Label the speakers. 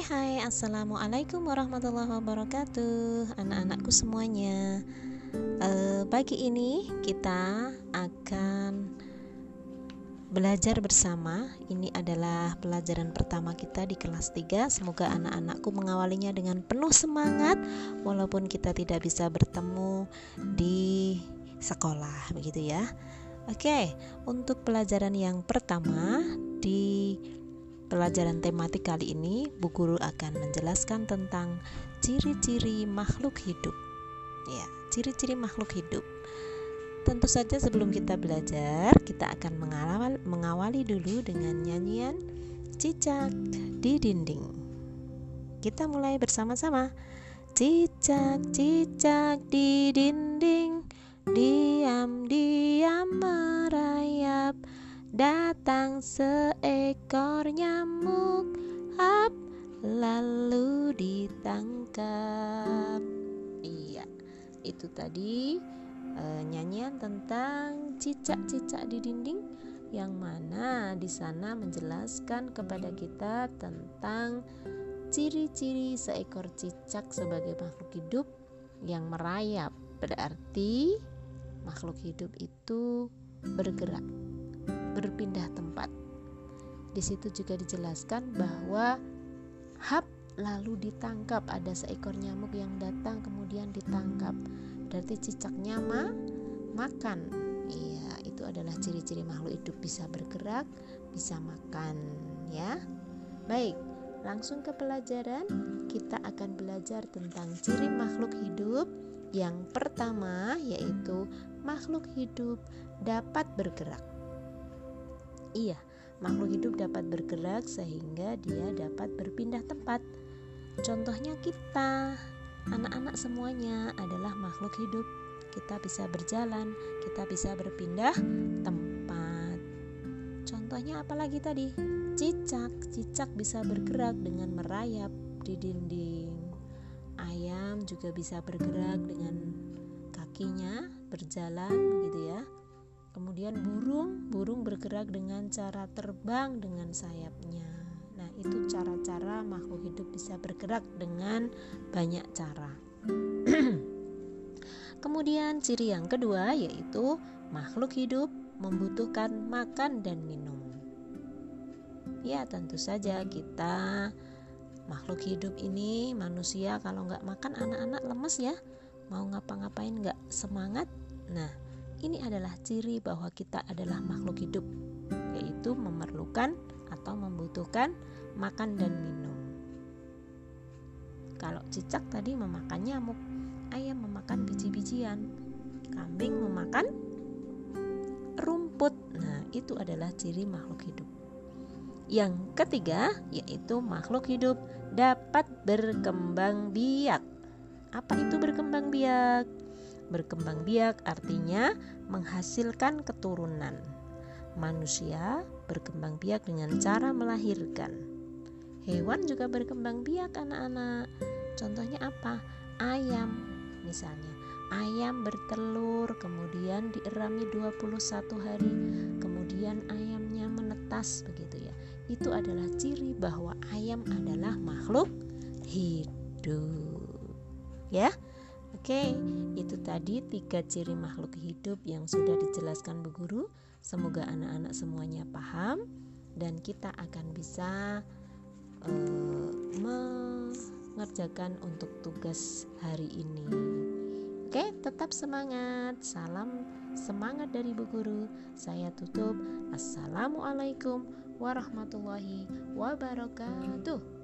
Speaker 1: Hai hai. Assalamualaikum warahmatullahi wabarakatuh Anak-anakku semuanya. Uh, Pagi ini kita akan belajar bersama. Ini adalah pelajaran pertama kita di kelas 3 Semoga anak-anakku mengawalinya dengan penuh semangat Walaupun kita tidak bisa bertemu di sekolah Begitu ya. Oke, untuk pelajaran yang pertama di pelajaran tematik kali ini, Bu Guru akan menjelaskan tentang ciri-ciri makhluk hidup. Ya, ciri-ciri makhluk hidup. Tentu saja sebelum kita belajar, kita akan mengawal, mengawali dulu dengan nyanyian cicak di dinding. Kita mulai bersama-sama. Cicak, cicak di dinding, diam-diam Datang seekor nyamuk Hap Lalu ditangkap. Iya Itu tadi e, Nyanyian tentang Cicak-cicak di dinding Yang mana di sana menjelaskan kepada kita Tentang Ciri-ciri seekor cicak sebagai makhluk hidup Yang merayap. Berarti makhluk hidup itu bergerak berpindah tempat. Di situ juga dijelaskan bahwa hap lalu ditangkap ada seekor nyamuk yang datang kemudian ditangkap. Berarti cicaknya ma makan. Iya, itu adalah ciri-ciri makhluk hidup bisa bergerak, bisa makan, ya. Baik, langsung ke pelajaran. Kita akan belajar tentang ciri makhluk hidup. Yang pertama yaitu makhluk hidup dapat bergerak. Iya, makhluk hidup dapat bergerak sehingga dia dapat berpindah tempat. Contohnya kita, anak-anak semuanya adalah makhluk hidup. Kita bisa berjalan, kita bisa berpindah tempat. Contohnya apa lagi tadi? Cicak, cicak bisa bergerak dengan merayap di dinding. Ayam juga bisa bergerak dengan kakinya berjalan begitu ya. Kemudian burung, burung bergerak dengan cara terbang dengan sayapnya. Nah, itu cara-cara makhluk hidup bisa bergerak dengan banyak cara. Kemudian ciri yang kedua yaitu makhluk hidup membutuhkan makan dan minum. Ya, tentu saja kita makhluk hidup ini manusia kalau nggak makan anak-anak lemes ya mau ngapa-ngapain nggak semangat nah ini adalah ciri bahwa kita adalah makhluk hidup, yaitu memerlukan atau membutuhkan makan dan minum. Kalau cicak tadi memakan nyamuk, ayam memakan biji-bijian, kambing memakan rumput. Nah, itu adalah ciri makhluk hidup. Yang ketiga yaitu makhluk hidup dapat berkembang biak. Apa itu berkembang biak? Berkembang biak artinya menghasilkan keturunan. Manusia berkembang biak dengan cara melahirkan. Hewan juga berkembang biak anak-anak. Contohnya apa? Ayam misalnya. Ayam bertelur kemudian dierami 21 hari, kemudian ayamnya menetas begitu ya. Itu adalah ciri bahwa ayam adalah makhluk hidup. Ya. Oke, itu tadi tiga ciri makhluk hidup yang sudah dijelaskan Bu Guru. Semoga anak-anak semuanya paham dan kita akan bisa uh, mengerjakan untuk tugas hari ini. Oke, tetap semangat. Salam semangat dari Bu Guru. Saya tutup. Assalamualaikum warahmatullahi wabarakatuh.